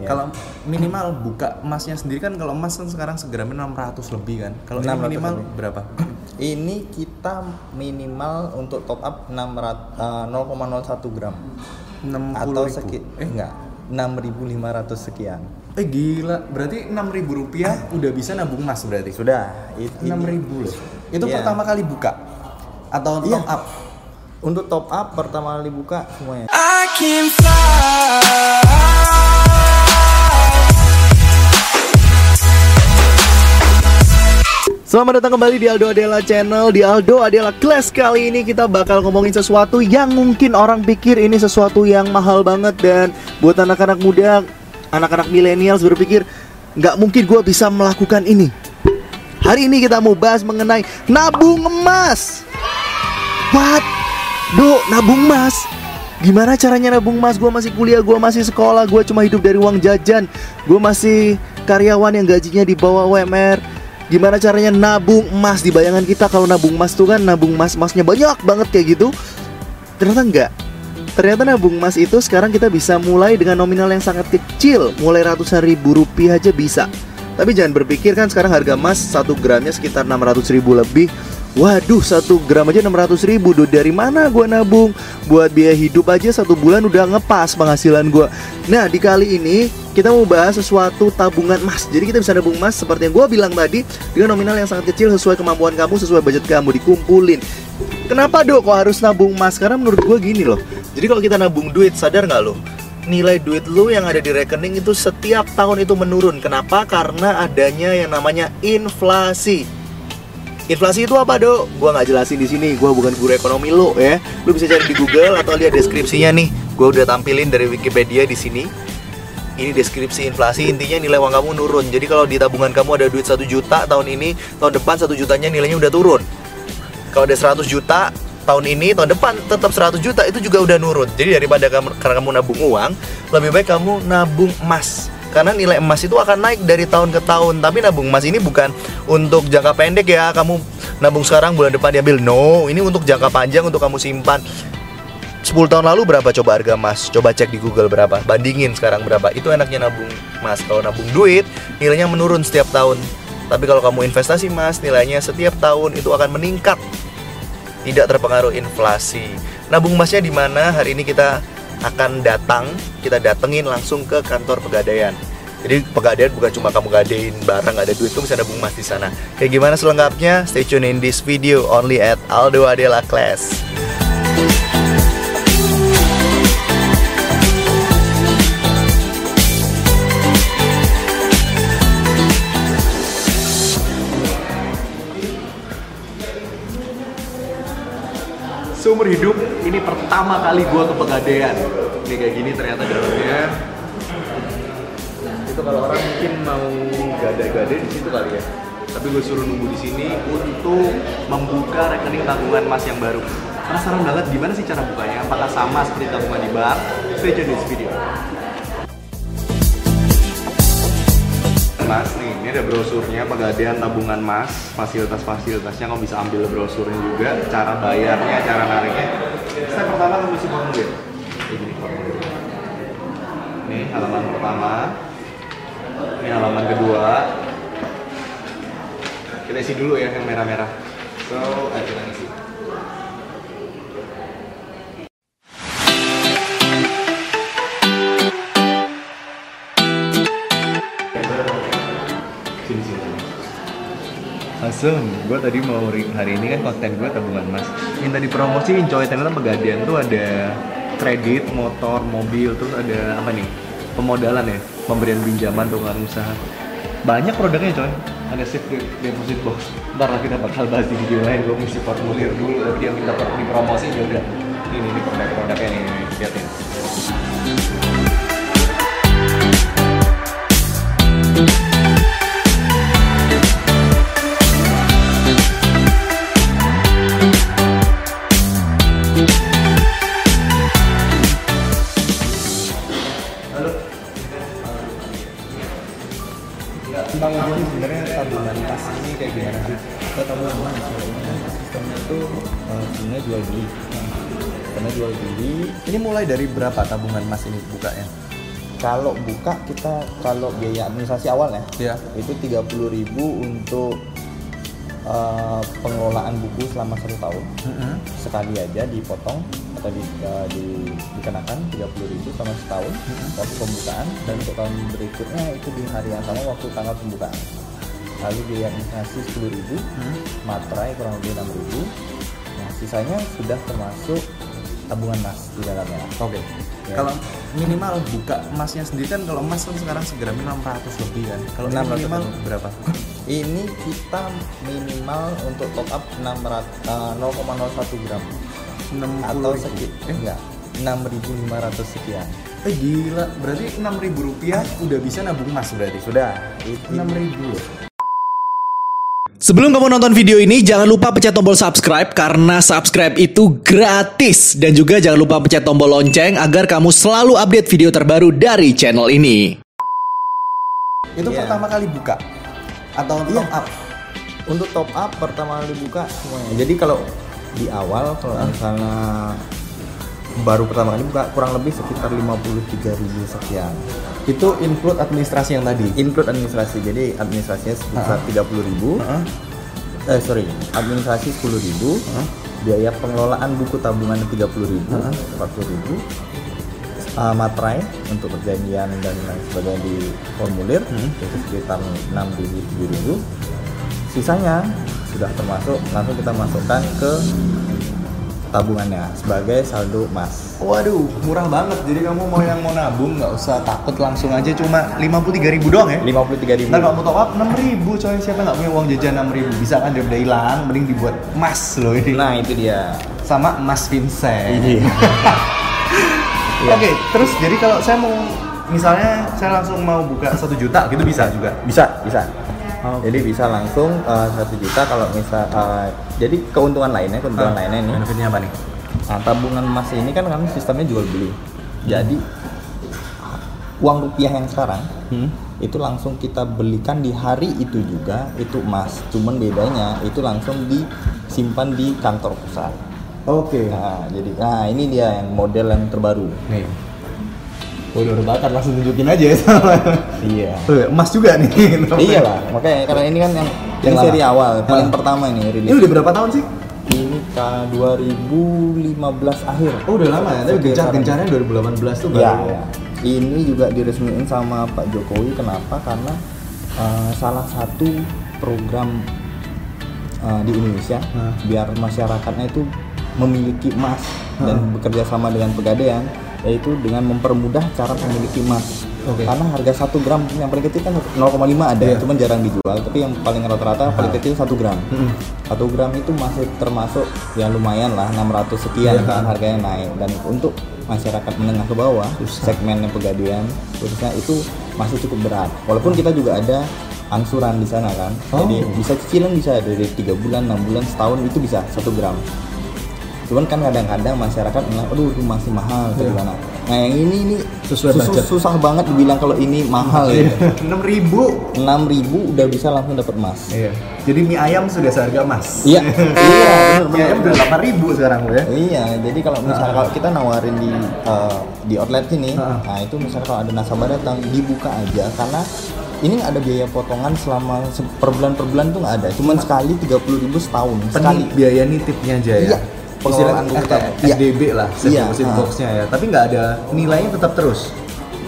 Ya. Kalau minimal buka emasnya sendiri kan kalau emas kan sekarang segramnya 600 lebih kan. Kalau ini 600 minimal lebih. berapa? Ini kita minimal untuk top up 600 eh, 0,01 gram 60 atau ribu. seki Eh, enggak 6.500 sekian. eh gila, berarti 6.000 rupiah udah bisa nabung emas berarti. Sudah. it- ini- 6.000 loh. Itu Iya. pertama kali buka atau Iya. top up? Untuk top up pertama kali buka semuanya. I can fly. Selamat datang kembali di Aldo Adela Channel Di Aldo Adela Class kali ini kita bakal ngomongin sesuatu yang mungkin orang pikir ini sesuatu yang mahal banget Dan buat anak-anak muda, anak-anak millennials berpikir nggak mungkin gue bisa melakukan ini Hari ini kita mau bahas mengenai nabung emas What? Do, nabung emas? Gimana caranya nabung emas? Gue masih kuliah, gue masih sekolah, gue cuma hidup dari uang jajan Gue masih karyawan yang gajinya di bawah UMR Gimana caranya nabung emas? Di bayangan kita Kalau nabung emas tuh kan nabung emas emasnya banyak banget kayak gitu. Ternyata enggak. Ternyata nabung emas itu sekarang kita bisa mulai dengan nominal yang sangat kecil. Mulai ratusan ribu rupiah aja bisa Tapi jangan berpikir kan sekarang harga emas 1 gramnya sekitar 600 ribu lebih Waduh, satu gram aja 600 ribu Duh, Dari mana gua nabung? Buat biaya hidup aja satu bulan udah ngepas penghasilan gua Nah, di kali ini kita mau bahas sesuatu tabungan emas Jadi kita bisa nabung emas seperti yang gua bilang tadi Dengan nominal yang sangat kecil sesuai kemampuan kamu, sesuai budget kamu Dikumpulin Kenapa dok kok harus nabung emas? Karena menurut gua gini loh Jadi kalau kita nabung duit, sadar nggak lo? Nilai duit lu yang ada di rekening itu setiap tahun itu menurun Kenapa? Karena adanya yang namanya inflasi Inflasi itu apa dok? Gua nggak jelasin di sini. Gua bukan guru ekonomi lo ya. Lu bisa cari di Google atau lihat deskripsinya nih. Gua udah tampilin dari Wikipedia di sini. Ini deskripsi inflasi intinya nilai uang kamu nurun. Jadi kalau di tabungan kamu ada duit 1 juta tahun ini, tahun depan 1 jutanya nilainya udah turun. Kalau ada 100 juta tahun ini, tahun depan tetap 100 juta itu juga udah nurun. Jadi daripada kamu karena kamu nabung uang, lebih baik kamu nabung emas. Karena nilai emas itu akan naik dari tahun ke tahun. Tapi nabung emas ini bukan untuk jangka pendek ya. Kamu nabung sekarang bulan depan diambil. No, ini untuk jangka panjang untuk kamu simpan. 10 tahun lalu berapa coba harga emas? Coba cek di Google berapa. Bandingin sekarang berapa. Itu enaknya nabung emas. Kalau nabung duit, nilainya menurun setiap tahun. Tapi kalau kamu investasi emas, nilainya setiap tahun itu akan meningkat. Tidak terpengaruh inflasi. Nabung emasnya di mana? Hari ini kita akan datang, kita datengin langsung ke kantor pegadaian. Jadi pegadaian bukan cuma kamu gadein barang ada duit, kamu bisa nabung emas di sana. Kayak gimana selengkapnya? Stay tune in this video only at Aldo Adela Class. Seumur hidup ini pertama kali gua ke pegadaian. Ini kayak gini ternyata dalamnya. Itu kalau orang mungkin mau gade-gade di situ kali ya. Tapi gue suruh nunggu di sini untuk membuka rekening tabungan emas yang baru. Penasaran banget gimana sih cara bukanya? Apakah sama seperti tabungan di bank? Stay tune di video. Mas nih, ini ada brosurnya pegadaian tabungan mas, fasilitas-fasilitasnya kamu bisa ambil brosurnya juga, cara bayarnya, cara nariknya. Step pertama kamu isi formulir. Gini formulir. Nih halaman pertama, ini halaman kedua. Kita isi dulu ya yang merah-merah. So, ayo Langsung, gue tadi mau ri- hari ini kan konten gue tabungan emas. Minta dipromosiin coy, ternyata pegadaian tuh ada kredit, motor, mobil, terus ada apa nih? Pemodalan ya, pemberian pinjaman untuk orang usaha. Banyak produknya coy, ada safe de- deposit box. Ntar lah kita bakal bahas di video lain, gue mesti formulir dulu Tapi yang kita dipromosiin ya udah Ini, ini produk-produknya nih, nih, liatin berapa tabungan emas ini bukanya? kalau buka kita kalau biaya administrasi awal ya Iya. itu 30.000 untuk eh, pengelolaan buku selama satu tahun Mm-mm. sekali aja dipotong atau di, eh, di- dikenakan 30.000 selama setahun waktu pembukaan dan untuk tahun berikutnya itu di hari yang sama waktu tanggal pembukaan lalu biaya administrasi 10.000 materai kurang lebih 6.000 nah sisanya sudah termasuk tabungan emas di dalamnya Oke. Ya. Kalau minimal buka emasnya sendiri kan kalau emas kan sekarang segramnya 600 lebih kan. Kalau ini 600 minimal berapa? ini kita minimal untuk top up 600, eh, 0,01 gram 60 atau sekitar eh, enggak 6.500 sekian Eh gila, berarti 6000 rupiah udah bisa nabung emas berarti. sudah itu 6000 loh. Sebelum kamu nonton video ini, jangan lupa pencet tombol subscribe karena subscribe itu gratis. Dan juga jangan lupa pencet tombol lonceng agar kamu selalu update video terbaru dari channel ini. Itu Iya. pertama kali buka atau top up? untuk top up pertama kali buka semuanya jadi kalau di awal kalau misalnya baru pertama kali buka kurang lebih sekitar 53.000 sekian. Itu include administrasi yang tadi. include administrasi. Jadi administrasinya sebesar 30.000 Heeh. eh sorry. Administrasi 10.000 biaya pengelolaan buku tabungan 30.000 40.000 uh, materai untuk perjanjian dan lain sebagainya di formulir itu sekitar 6.000 7.000 sisanya sudah termasuk langsung kita masukkan ke tabungannya sebagai saldo emas. Waduh, murah banget. Jadi kamu mau yang mau nabung nggak usah takut langsung aja cuma 53.000 doang ya. 53.000 Ntar kamu top up 6.000 coy, siapa nggak punya uang jajan 6.000 Bisa kan daripada hilang, mending dibuat emas loh ini. Nah itu dia. Sama emas Vincent. Iya. Oke, terus jadi kalau saya mau Misalnya saya langsung mau buka satu juta gitu bisa juga? Bisa bisa Oh. jadi bisa langsung uh, satu juta kalau misal uh, jadi keuntungan lainnya keuntungan Ah, lainnya nih Benefitnya apa nih? Nah, tabungan emas ini kan kami sistemnya jual beli. Jadi uang rupiah yang sekarang Hmm. itu langsung kita belikan di hari itu juga itu emas. Cuman bedanya itu langsung disimpan di kantor pusat. Oke Nah, jadi nah ini dia yang model yang terbaru. Nih Waduh udah bakar langsung tunjukin aja ya Iya. Tuh, emas juga nih iya lah, makanya karena ini kan yang Yang ini seri awal, paling Ah. pertama ini Ini rilis. udah berapa tahun sih? Ini ka 2015 akhir. Oh udah lama ya, tapi gencar-gencarnya 2018 tuh baru ya. Ini juga diresmiin sama Pak Jokowi. Kenapa? Karena uh, salah satu program uh, di Indonesia Hah. biar masyarakatnya itu memiliki emas dan bekerja sama dengan pegadaian, yaitu dengan mempermudah cara memiliki emas. Oke. Karena harga 1 gram yang paling kecil kan 0,5 ada, Iya. cuman jarang dijual. Tapi yang paling rata-rata paling kecil 1 gram. Mm-mm. 1 gram itu masih termasuk ya lumayan lah 600 sekian Iya. kan harganya naik dan untuk masyarakat menengah ke bawah segmen yang pegadaian khususnya itu masih cukup berat walaupun kita juga ada angsuran di sana kan Oh. jadi bisa cicilan bisa dari tiga bulan enam bulan setahun itu bisa satu gram cuman kan kadang-kadang masyarakat bilang aduh itu masih mahal atau Iya. gimana nah yang ini ini Sesuai sus- budget. susah banget dibilang kalau ini mahal ya Enam ribu. enam ribu udah bisa langsung dapat emas Iya. Jadi mie ayam sudah seharga emas. iya iya Mie ayam udah delapan ribu sekarang ya. Iya, jadi kalau misalnya kalau kita nawarin di uh, di outlet sini, Ah. nah itu misalnya kalau ada nasabah datang dibuka aja karena ini nggak ada biaya potongan selama se- per bulan per bulan tuh nggak ada, cuman sekali 30.000 setahun sekali. Biaya nitipnya aja ya. Iya. Pengelolaan buku eh, iya. SDB lah, Iya, deposit ah. boxnya ya. Tapi nggak ada nilainya tetap terus.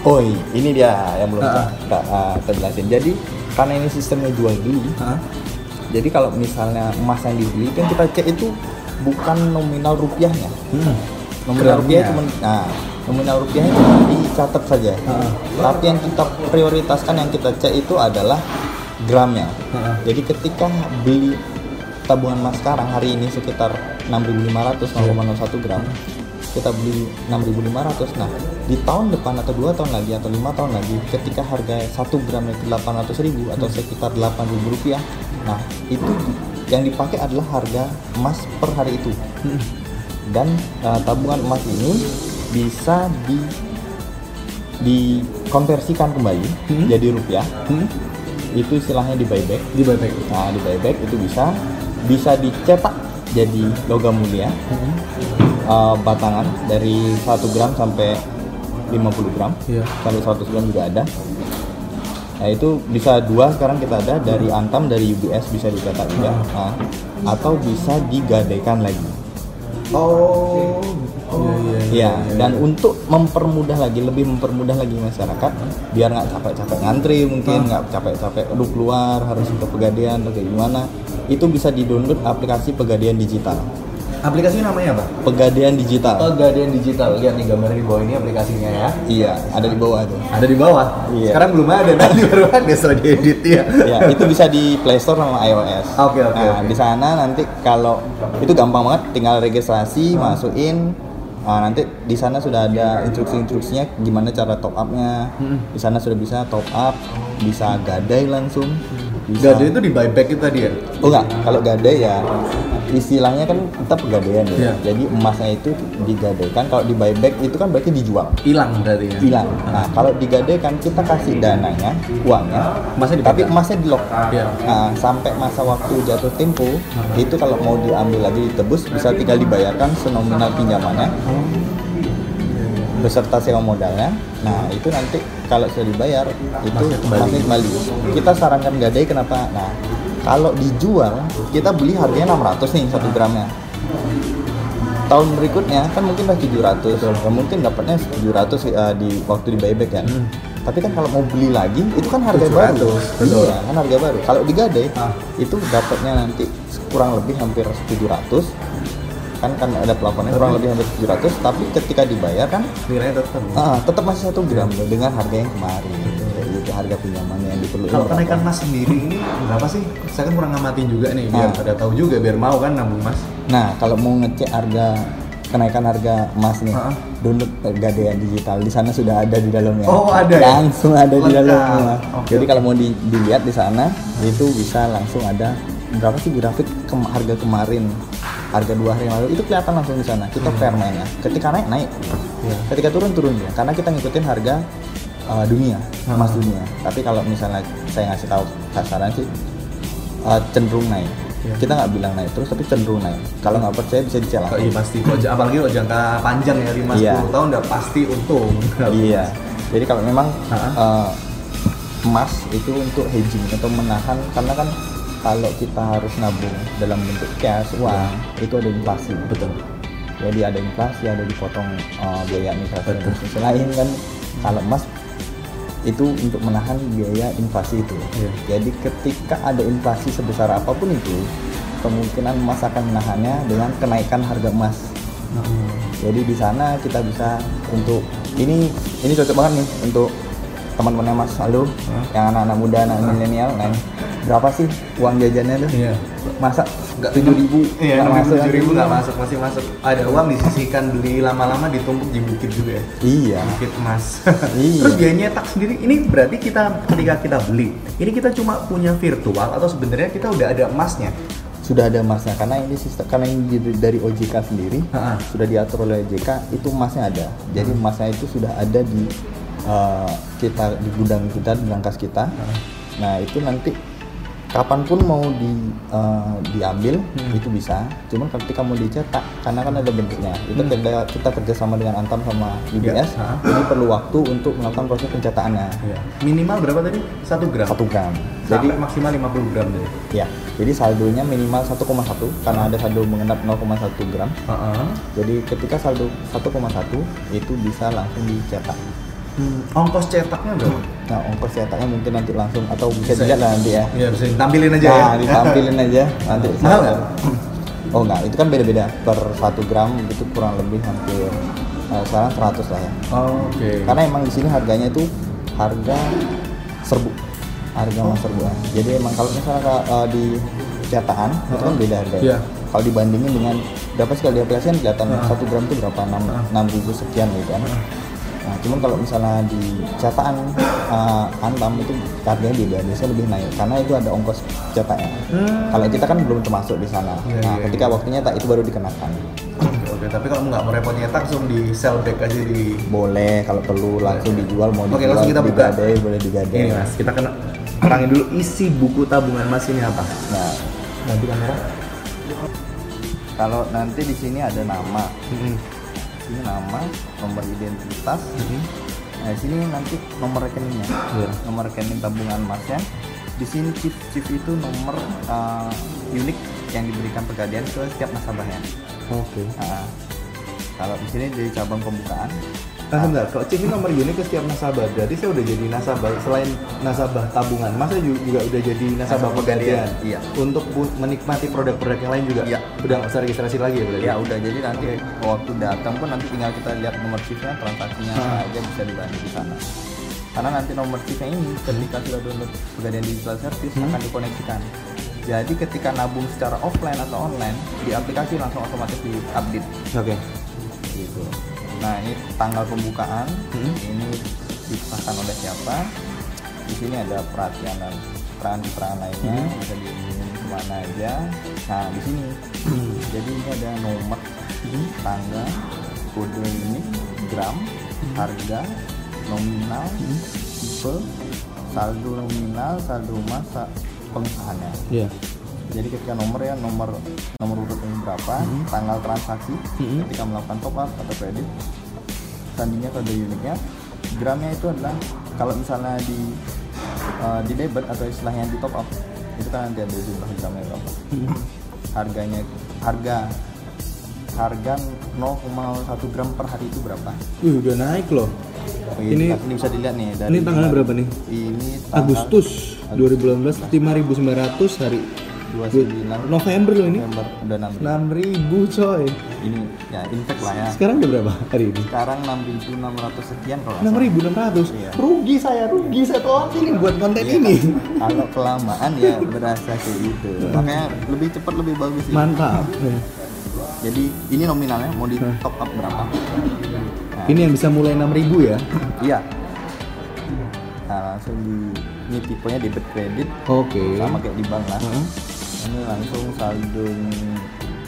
Oh, ini dia yang belum Ah. kita uh, kita jelasin. Jadi karena ini sistemnya jual beli, Hah? jadi kalau misalnya emas yang dibeli kan kita cek itu bukan nominal rupiahnya. Hmm. Nominal Gramnya. rupiah cuma nah, nominal rupiahnya cuma dicatat saja. Heeh. Tapi yang kita prioritaskan yang kita cek itu adalah gramnya. Heeh. Jadi ketika beli tabungan emas sekarang hari ini sekitar 6.500 0,01 gram. Kita beli 6.500. Nah, di tahun depan atau dua tahun lagi atau lima tahun lagi ketika harga 1 gram itu 800.000 atau sekitar 8.000 rupiah. Nah, itu yang dipakai adalah harga emas per hari itu dan uh, tabungan emas ini bisa di dikonversikan kembali Hmm. jadi rupiah Hmm? itu istilahnya di buyback Di buyback. nah di buyback itu bisa bisa dicetak jadi logam mulia Hmm. uh, batangan dari 1 gram sampai 50 gram Iya. sampai 100 gram juga ada nah itu bisa dua sekarang kita ada dari Antam dari UBS bisa dicetak juga Nah, atau bisa digadaikan lagi Oh. Iya, dan untuk mempermudah lagi, lebih mempermudah lagi masyarakat, biar nggak capek-capek ngantri mungkin, nggak capek-capek aduh keluar harus ke pegadaian atau kayak gimana, itu bisa di-download aplikasi pegadaian digital. Aplikasinya namanya apa? Pegadaian digital. Pegadaian digital. Lihat nih gambarnya di bawah ini aplikasinya ya. Iya, ada di bawah tuh. Ada di bawah. Iya. Sekarang belum ada, nanti baru ada setelah diedit ya. Ya, itu bisa di Play Store sama iOS. Oke, oke, Nah, oke. di sana nanti kalau itu gampang banget, tinggal registrasi, masukin. Nah, nanti di sana sudah ada instruksi-instruksinya gimana cara top up-nya. Di sana sudah bisa top up, bisa gadai langsung. Bisa... Gado itu di buyback itu tadi ya? Oh enggak, kalau gadai ya istilahnya kan kita pegadaian ya. Iya. Jadi emasnya itu digadaikan. Kalau di buyback itu kan berarti dijual Hilang berarti ya? hilang. Nah, kalau digadaikan kita kasih dananya, uangnya, Emasnya tapi dipegang. emasnya di lock. Iya. Nah, sampai masa waktu jatuh tempo, itu kalau mau diambil lagi ditebus bisa tinggal dibayarkan senominal pinjamannya beserta sewa modalnya. Nah, itu nanti kalau sudah dibayar itu masih kembali. Kita sarankan gadai kenapa? Nah, kalau dijual kita beli harganya 600 nih satu gramnya tahun berikutnya kan mungkin udah 700 ya mungkin dapatnya 700 uh, di waktu di buyback kan tapi kan kalau mau beli lagi itu kan harga 700, baru betul. iya kan harga baru kalau digadai Ah. itu dapatnya nanti kurang lebih hampir 700 kan kan ada plafonnya kurang lebih hampir 700 tapi ketika dibayar kan Nilainya tetap. ah, tetap masih satu gram loh, dengan harga yang kemarin itu harga pinjamannya yang diperlukan Kalau kenaikan emas sendiri ini berapa sih? Saya kan kurang ngamatin juga nih, biar Ah. pada tahu juga, biar mau kan nabung emas. Nah, kalau mau ngecek harga kenaikan harga emas nih, Heeh. download Pegadaian digital di sana sudah ada di dalamnya. Oh, ada ya? Langsung ada di Lengkap. dalamnya. Oke, Jadi kalau mau di- dilihat di sana itu bisa langsung ada berapa sih grafik kem- harga kemarin, harga dua hari yang lalu itu kelihatan langsung di sana. Kita fair mainnya. Ketika naik naik, Iya. ketika turun turun ya. Karena kita ngikutin harga uh, dunia, emas Hmm. dunia. Tapi kalau misalnya saya ngasih tahu kasaran sih uh, cenderung naik. Iya. Kita nggak bilang naik terus, tapi cenderung naik. Kalau nggak percaya bisa dicek Oh, iya pasti. Kalau apalagi kalau jangka panjang ya 5 10 Iya. tahun udah pasti untung. Iya. Jadi kalau memang uh, emas itu untuk hedging atau menahan karena kan kalau kita harus nabung dalam bentuk cash uang itu ada inflasi. Betul. Jadi ada inflasi, ada dipotong uh, biaya administrasi dan bisnis lain kan. Kalau emas itu untuk menahan biaya inflasi itu. Iya. Jadi ketika ada inflasi sebesar apa pun itu, kemungkinan emas akan menahannya dengan kenaikan harga emas. Jadi di sana kita bisa untuk ini ini cocok banget nih untuk teman-teman Mas Aldo yang anak-anak muda, anak milenial, nah berapa sih uang jajannya tuh? Iya. Masa Nggak- tujuh ribu Iya, tujuh ribu nggak masuk, masih masuk. Ada uang disisihkan beli lama-lama ditumpuk di bukit juga ya. Iya. Bukit emas. Iya. Terus biaya nyetak sendiri, ini berarti kita ketika kita beli, ini kita cuma punya virtual atau sebenarnya kita udah ada emasnya? Sudah ada emasnya karena ini sistem karena ini dari OJK sendiri Ha-ha. sudah diatur oleh OJK itu emasnya ada. Jadi emasnya itu sudah ada di uh, kita di gudang kita di berangkas kita. Nah itu nanti kapan pun mau di uh, diambil itu bisa. Cuman ketika mau dicetak karena kan ada bentuknya. Itu kita kita kerjasama dengan Antam sama UBS. ha. Ini perlu waktu untuk melakukan proses pencetakannya. Iya. Minimal berapa tadi? Satu gram. Satu gram. Sampai Jadi maksimal 50 gram tadi. Ya, jadi saldonya minimal 1,1 karena ada saldo mengendap 0,1 gram. Heeh. Jadi ketika saldo 1,1 itu bisa langsung dicetak. Hmm, ongkos cetaknya berapa? Nah, ongkos cetaknya mungkin nanti langsung atau bisa Bisa dilihat lah nanti ya. Iya, bisa ditampilin aja Nah, ya. ditampilin aja nanti. Mahal nggak? Oh enggak, itu kan beda-beda per 1 gram itu kurang lebih hampir eh, sekarang 100 lah ya. Oh, Oke. Karena emang di sini harganya itu harga serbu. Harga mas serbu. ya. Jadi emang kalau misalnya eh, di cetakan itu kan beda harganya. Iya. Kalau dibandingin dengan berapa sih kalau di aplikasi kan kelihatan Heeh. satu gram itu berapa enam enam ribu sekian gitu kan. Nah, cuman kalau misalnya di cetakan eh, Antam itu harganya beda, biasanya lebih naik karena itu ada ongkos cetaknya. Hmm. Kalau kita kan belum termasuk di sana. Iya, nah, iya, ketika iya. waktunya tak itu baru dikenakan. Oke, oke. tapi kalau nggak mau repot nyetak langsung di sell back aja di Boleh kalau perlu langsung dijual mau Oke, dijual langsung kita buka. digadai, boleh digadai. ini mas kita kena terangin dulu isi buku tabungan mas ini apa Nah, nanti kamera kalau nanti di sini ada nama, sini nama nomor identitas Mhm. nah di sini nanti nomor rekeningnya Iya. nomor rekening tabungan emasnya di sini chip chip itu nomor uh, unik yang diberikan pegadaian ke setiap nasabahnya Oke. Nah, kalau di sini dari cabang pembukaan Nah, sebentar, kalau ini nomor unik ke setiap nasabah, berarti saya udah jadi nasabah selain nasabah tabungan, masa ju- juga udah jadi nasabah Nasabah pegadaian. iya. Untuk menikmati produk-produk yang lain juga. Iya. Udah nggak usah registrasi lagi ya berarti. ya udah jadi nanti waktu datang pun nanti tinggal kita lihat nomor chipnya transaksinya Ah. aja bisa dibantu di sana karena nanti nomor chipnya ini ketika sudah download pegadaian digital service Hmm. akan dikoneksikan jadi ketika nabung secara offline atau online di aplikasi langsung otomatis di update Oke. gitu nah ini tanggal pembukaan. Hmm. ini disahkan oleh siapa? Di sini ada perhatian dan keterangan-keterangan lainnya. Hmm. bisa diumumin ke mana aja. Nah di sini. Jadi ini ada nomor Hmm. tangga kode unit gram harga nominal tipe saldo nominal saldo masa pengusahannya Iya. Jadi ketika nomor ya nomor nomor urut ini berapa tanggal transaksi Mhm. ketika melakukan top up atau kredit sandinya kode uniknya gramnya itu adalah kalau misalnya di uh, di debit atau istilahnya di top up itu kan nanti ada jumlah gramnya berapa harganya harga harga 0,1 gram per hari itu berapa Wih, udah naik loh. Ini- ini bisa dilihat nih Ini tanggalnya berapa nih? ini tanggal Agustus 2018 5.900 hari 29 November loh ini. November udah 6 6.000 coy. ini ya impact lah ya Sekarang udah berapa hari ini? sekarang 6.600 sekian kalau nggak salah. 6.600. Iya. Rugi saya, rugi saya tolongin buat konten Iya, ini. kalau kelamaan ya berasa kayak gitu makanya lebih cepat lebih bagus sih Mantap. Nih. jadi ini nominalnya mau di top up berapa nah, Ini yang bisa mulai 6.000 ya. iya nah langsung di ini tipenya debit kredit Oke. sama kayak di bank lah Heeh. Ini langsung saldo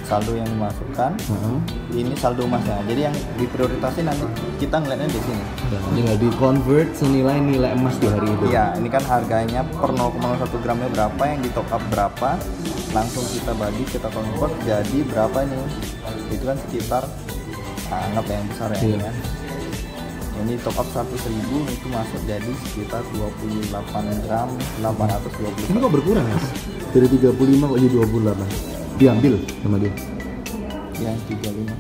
saldo yang dimasukkan Heeh. ini saldo emasnya jadi yang diprioritaskan nanti kita ngeliatnya di sini Dan tinggal di convert senilai nilai emas di hari itu. Iya, ini kan harganya per 0,1 gramnya berapa yang di top up berapa, langsung kita bagi kita convert jadi berapa nih? Itu kan sekitar anggap yang besar ya. Iya. kan? Ini top up 100 ribu itu masuk jadi sekitar 28 gram 820 Ini kok berkurang mas? Dari 35 kok jadi 28 Diambil sama dia yang 35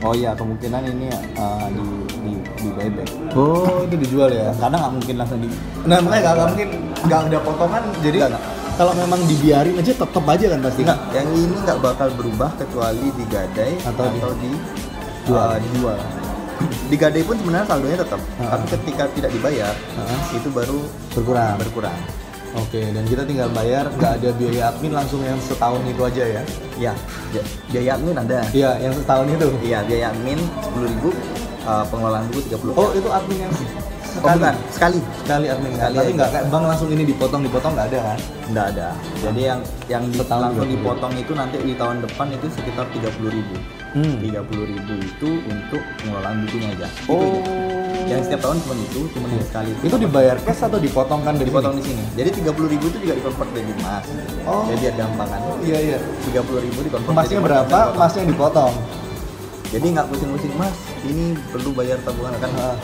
Oh iya kemungkinan ini ah, di di di buyback. Oh itu dijual ya? Karena nggak mungkin langsung di Nah makanya nggak mungkin nggak ada potongan jadi Nggak, nggak. kalau memang dibiarin aja tetap aja kan pasti Enggak, yang ini nggak bakal berubah kecuali digadai Atau atau, di- di, jual. uh, dijual. Digadai pun sebenarnya saldonya tetap, Ah. tapi ketika tidak dibayar Ah. itu baru berkurang. berkurang. Oke dan kita tinggal bayar nggak ada biaya admin langsung yang setahun itu aja ya? Ya, bi- biaya admin ada. Iya yang setahun itu. Iya, biaya admin 10.000, uh, pengelolaan buku 30. Oh itu admin yang Oh, bukan, sekali. sekali admin kan? Sekali Tapi nggak kayak bank langsung ini dipotong dipotong nggak ada kan? Enggak ada. Jadi yang yang di- Setahun langsung 30.000. dipotong itu nanti di tahun depan itu sekitar 30.000. Hmm. 30.000 itu untuk pengelolaan bukunya aja. Itu Oh. aja. Yang setiap tahun cuma itu, cuma yang sekali. Itu dibayar cash atau dipotong kan dari dipotong sini? di sini. Jadi 30.000 itu juga dikonvert jadi emas. Oh. Jadi biar gampang kan. Iya iya. 30.000 dikonvert Emasnya berapa? Emasnya yang dipotong. Jadi nggak pusing-pusing mas. Ini perlu bayar tabungan kan. Ah.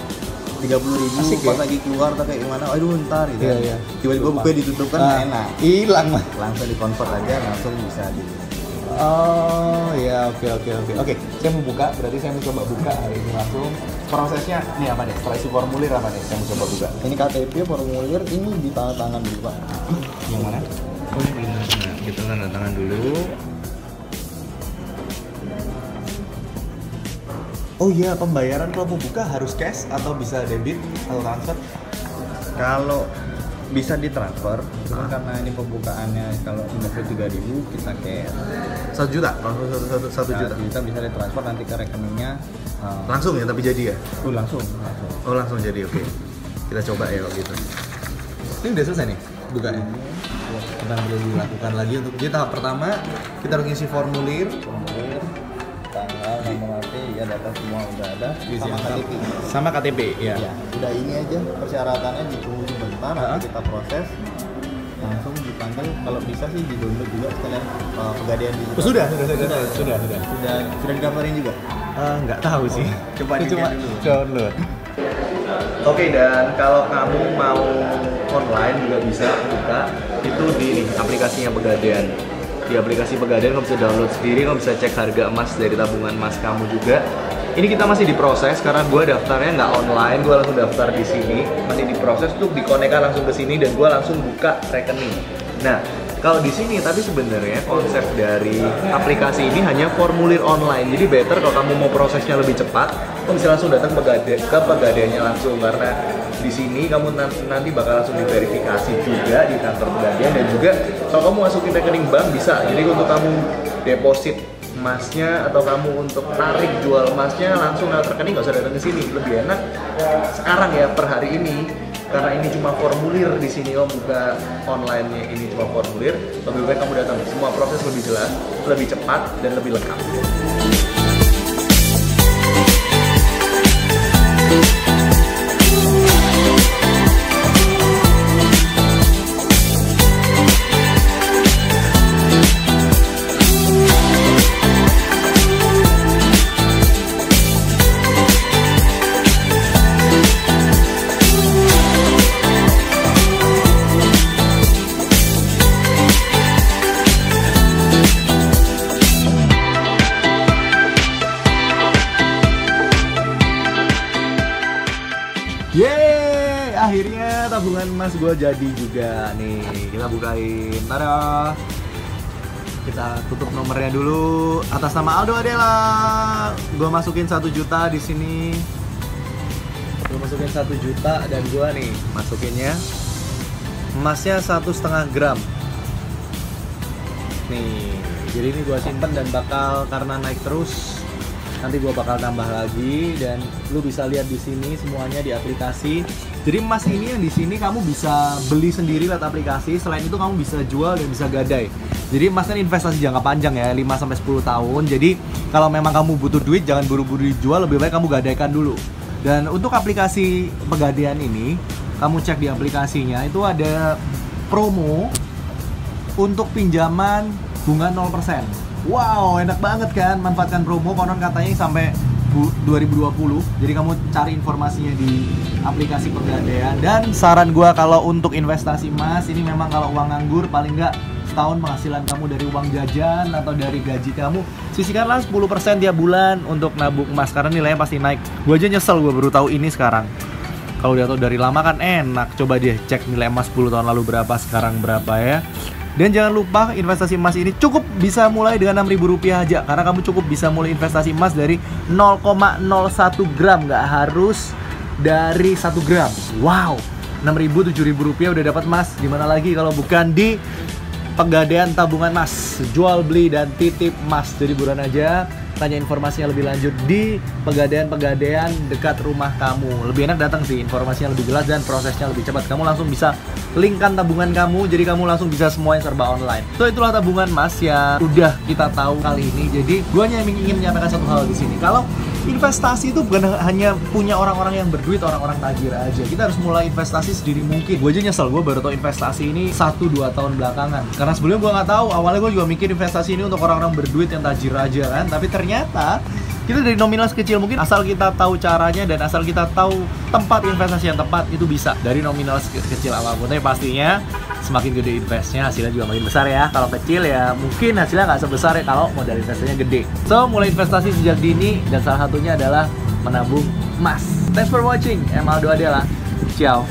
30.000 Asik pas ya? lagi keluar tak kayak gimana. Aduh ntar gitu. Iya, kan. iya. Tiba-tiba bukunya ditutup kan Ah, enak. Hilang mas. Langsung dikonvert aja langsung bisa di Oh ya oke oke oke. Oke saya mau buka berarti saya mau coba buka hari ini langsung. Prosesnya nih apa nih? Setelah isi formulir apa nih? Saya mau coba buka. Ini KTP formulir ini di tangan tangan dulu pak. yang mana? Oh ini nah, kita tanda tangan dulu. Oh iya pembayaran kalau mau buka harus cash atau bisa debit atau transfer? Kalau bisa ditransfer, cuma karena ini pembukaannya kalau 53 ribu kita cash. Satu juta, langsung satu, satu, satu juta. kita bisa ditransfer nanti ke rekeningnya. uh, Langsung ya, tapi jadi ya? uh, langsung, langsung. Oh langsung jadi, oke. Kita coba ya kalau gitu. ini udah selesai nih bukanya kita perlu dilakukan lagi untuk jadi tahap pertama kita harus ngisi formulir Formulir, tanggal, HP, ya data semua udah ada. Isi Sama angka. KTP. sama KTP ya Ya, udah ini aja persyaratannya ditunggu sebentar, nanti kita proses. langsung dipanggil kalau bisa sih di download juga sekalian uh, pegadaian di Oh, sudah, sudah, sudah, sudah, sudah. sudah sudah didaftarin juga Eh, nggak tahu sih. Coba Itu cuma dulu. download. Oke dan kalau kamu mau online juga bisa buka itu di ini, aplikasinya Pegadaian. Di aplikasi Pegadaian kamu bisa download sendiri, kamu bisa cek harga emas dari tabungan emas kamu juga. Ini kita masih diproses karena gue daftarnya nggak online, gue langsung daftar di sini. Masih diproses untuk dikonekkan langsung ke sini dan gue langsung buka rekening. Nah, kalau di sini tapi sebenarnya konsep dari aplikasi ini hanya formulir online. Jadi better kalau kamu mau prosesnya lebih cepat, kamu bisa langsung datang pegada ke pegadaiannya langsung karena di sini kamu nanti, bakal langsung diverifikasi juga di kantor pegadaian dan juga kalau kamu masukin rekening bank bisa. Jadi untuk kamu deposit emasnya atau kamu untuk tarik jual emasnya langsung lewat rekening nggak usah datang ke sini lebih enak sekarang ya per hari ini karena ini cuma formulir di sini om. Buka online ini cuma formulir. Lebih baik kamu datang. Semua proses lebih jelas lebih cepat dan lebih lengkap gue jadi juga nih. Kita bukain. Tada. Kita tutup nomornya dulu atas nama Aldo Adela. Gue masukin satu juta di sini. Gue masukin satu juta dan gue nih masukinnya emasnya satu setengah gram. Nih, jadi ini gue simpen dan bakal karena naik terus nanti gue bakal tambah lagi dan lu bisa lihat di sini semuanya di aplikasi jadi emas ini yang di sini kamu bisa beli sendiri lewat aplikasi. Selain itu kamu bisa jual dan bisa gadai. Jadi emas kan investasi jangka panjang ya 5 sampai 10 tahun. Jadi kalau memang kamu butuh duit jangan buru-buru dijual. Lebih baik kamu gadaikan dulu. Dan untuk aplikasi pegadaian ini kamu cek di aplikasinya itu ada promo untuk pinjaman bunga 0%. Wow, enak banget kan manfaatkan promo. Konon katanya sampai 2020. Jadi kamu cari informasinya di aplikasi pegadaian dan saran gua kalau untuk investasi emas ini memang kalau uang nganggur paling nggak setahun penghasilan kamu dari uang jajan atau dari gaji kamu sisihkanlah 10% tiap bulan untuk nabung emas karena nilainya pasti naik. Gua aja nyesel gua baru tahu ini sekarang. Kalau udah tahu dari lama kan enak. Coba dia cek nilai emas 10 tahun lalu berapa, sekarang berapa ya. Dan jangan lupa investasi emas ini cukup bisa mulai dengan 6000 rupiah aja. Karena kamu cukup bisa mulai investasi emas dari 0,01 gram. Nggak harus dari 1 gram. Wow 6000 7000 rupiah udah dapat emas. Gimana lagi kalau bukan di Pegadaian tabungan emas? Jual beli dan titip emas. Jadi buruan aja tanya informasinya lebih lanjut di pegadaian-pegadaian dekat rumah kamu. Lebih enak datang sih, informasinya lebih jelas dan prosesnya lebih cepat. Kamu langsung bisa linkkan tabungan kamu, jadi kamu langsung bisa semuanya serba online. So itulah tabungan mas yang udah kita tahu kali ini. Jadi gue hanya ingin menyampaikan satu hal di sini. Kalau investasi itu bukan hanya punya orang-orang yang berduit, orang-orang tajir aja. Kita harus mulai investasi sedini mungkin. Gue aja nyesel, gue baru tahu investasi ini 1-2 tahun belakangan. Karena sebelumnya gue nggak tahu, awalnya gue juga mikir investasi ini untuk orang-orang berduit yang tajir aja kan. Tapi ternyata kita dari nominal sekecil mungkin asal kita tahu caranya dan asal kita tahu tempat investasi yang tepat itu bisa. Dari nominal se- kecil apa pun tapi pastinya semakin gede investnya hasilnya juga makin besar ya. Kalau kecil ya mungkin hasilnya nggak sebesar ya kalau modal investasinya gede. So mulai investasi sejak dini dan salah satunya adalah menabung emas. Thanks for watching. Emaldo Adela. Ciao